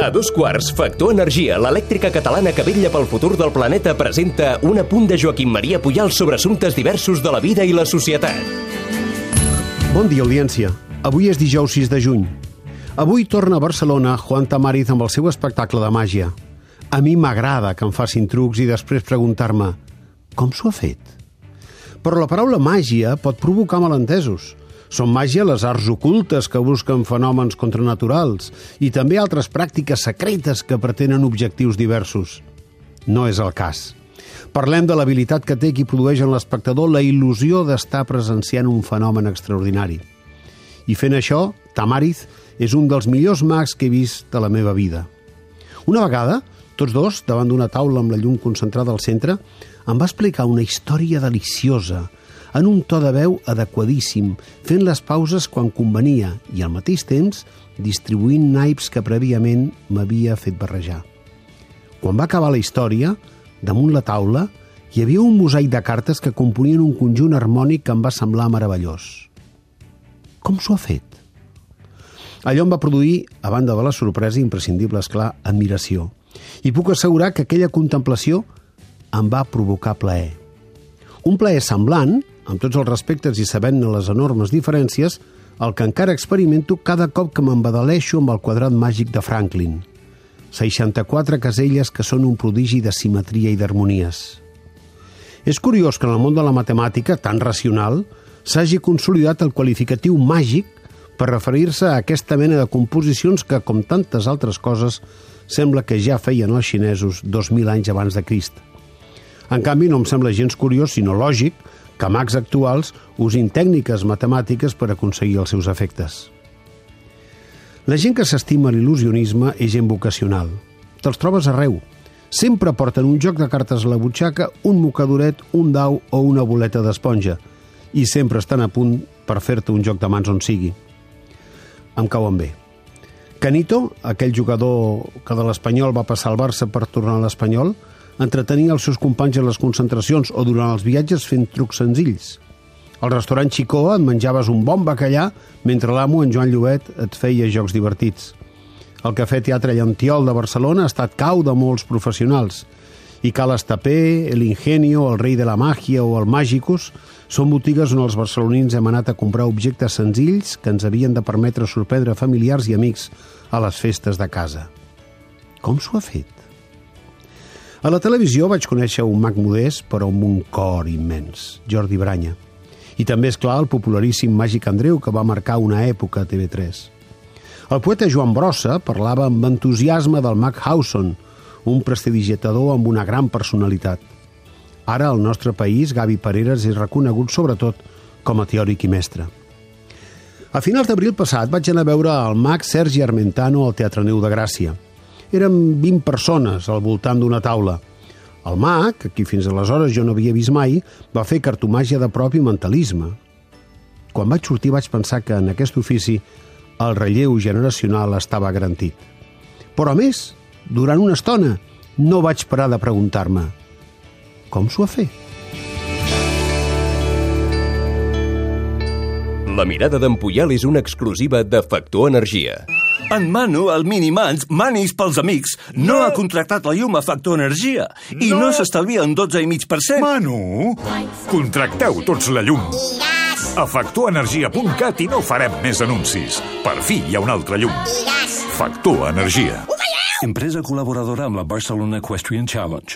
A dos quarts, Factor Energia, l'elèctrica catalana que vetlla pel futur del planeta, presenta un apunt de Joaquim Maria Puyal sobre assumptes diversos de la vida i la societat. Bon dia, audiència. Avui és dijous 6 de juny. Avui torna a Barcelona Juan Tamariz amb el seu espectacle de màgia. A mi m'agrada que em facin trucs i després preguntar-me com s'ho ha fet? Però la paraula màgia pot provocar malentesos. Són màgia les arts ocultes que busquen fenòmens contranaturals i també altres pràctiques secretes que pretenen objectius diversos. No és el cas. Parlem de l'habilitat que té qui produeix en l'espectador la il·lusió d'estar presenciant un fenomen extraordinari. I fent això, Tamariz és un dels millors mags que he vist de la meva vida. Una vegada, tots dos, davant d'una taula amb la llum concentrada al centre, em va explicar una història deliciosa, en un to de veu adequadíssim, fent les pauses quan convenia i al mateix temps distribuint naips que prèviament m'havia fet barrejar. Quan va acabar la història, damunt la taula hi havia un mosaic de cartes que componien un conjunt harmònic que em va semblar meravellós. Com s'ho ha fet? Allò em va produir, a banda de la sorpresa imprescindible, és clar, admiració. I puc assegurar que aquella contemplació em va provocar plaer. Un plaer semblant amb tots els respectes i sabent-ne les enormes diferències, el que encara experimento cada cop que m'embadaleixo amb el quadrat màgic de Franklin. 64 caselles que són un prodigi de simetria i d'harmonies. És curiós que en el món de la matemàtica, tan racional, s'hagi consolidat el qualificatiu màgic per referir-se a aquesta mena de composicions que, com tantes altres coses, sembla que ja feien els xinesos 2.000 anys abans de Crist. En canvi, no em sembla gens curiós, sinó lògic, que mags actuals usin tècniques matemàtiques per aconseguir els seus efectes. La gent que s'estima l'il·lusionisme és gent vocacional. Te'ls trobes arreu. Sempre porten un joc de cartes a la butxaca, un mocadoret, un dau o una boleta d'esponja i sempre estan a punt per fer-te un joc de mans on sigui. Em cauen bé. Canito, aquell jugador que de l'Espanyol va passar al Barça per tornar a l'Espanyol, entretenia els seus companys a les concentracions o durant els viatges fent trucs senzills. Al restaurant Xicó et menjaves un bon bacallà mentre l'amo, en Joan Llobet, et feia jocs divertits. El Cafè Teatre Llantiol de Barcelona ha estat cau de molts professionals i Cal Estapé, El Ingenio, El Rei de la Màgia o El Màgicus són botigues on els barcelonins hem anat a comprar objectes senzills que ens havien de permetre sorprendre familiars i amics a les festes de casa. Com s'ho ha fet? A la televisió vaig conèixer un mag modest, però amb un cor immens, Jordi Branya. I també, és clar, el popularíssim Màgic Andreu, que va marcar una època a TV3. El poeta Joan Brossa parlava amb entusiasme del mag Hauson, un prestidigitador amb una gran personalitat. Ara, al nostre país, Gavi Pareres és reconegut sobretot com a teòric i mestre. A finals d'abril passat vaig anar a veure el mag Sergi Armentano al Teatre Neu de Gràcia – érem 20 persones al voltant d'una taula. El mag, qui fins aleshores jo no havia vist mai, va fer cartomàgia de propi mentalisme. Quan vaig sortir vaig pensar que en aquest ofici el relleu generacional estava garantit. Però a més, durant una estona, no vaig parar de preguntar-me com s'ho ha fet? La mirada d'en Puyal és una exclusiva de Factor Energia. En Manu, el Minimans, manis pels amics, no, no ha contractat la llum a Factor Energia i no, no s'estalvia un 12,5%. Manu, contracteu tots la llum. A factorenergia.cat i no farem més anuncis. Per fi hi ha una altra llum. Factor Energia. Empresa col·laboradora amb la Barcelona Equestrian Challenge.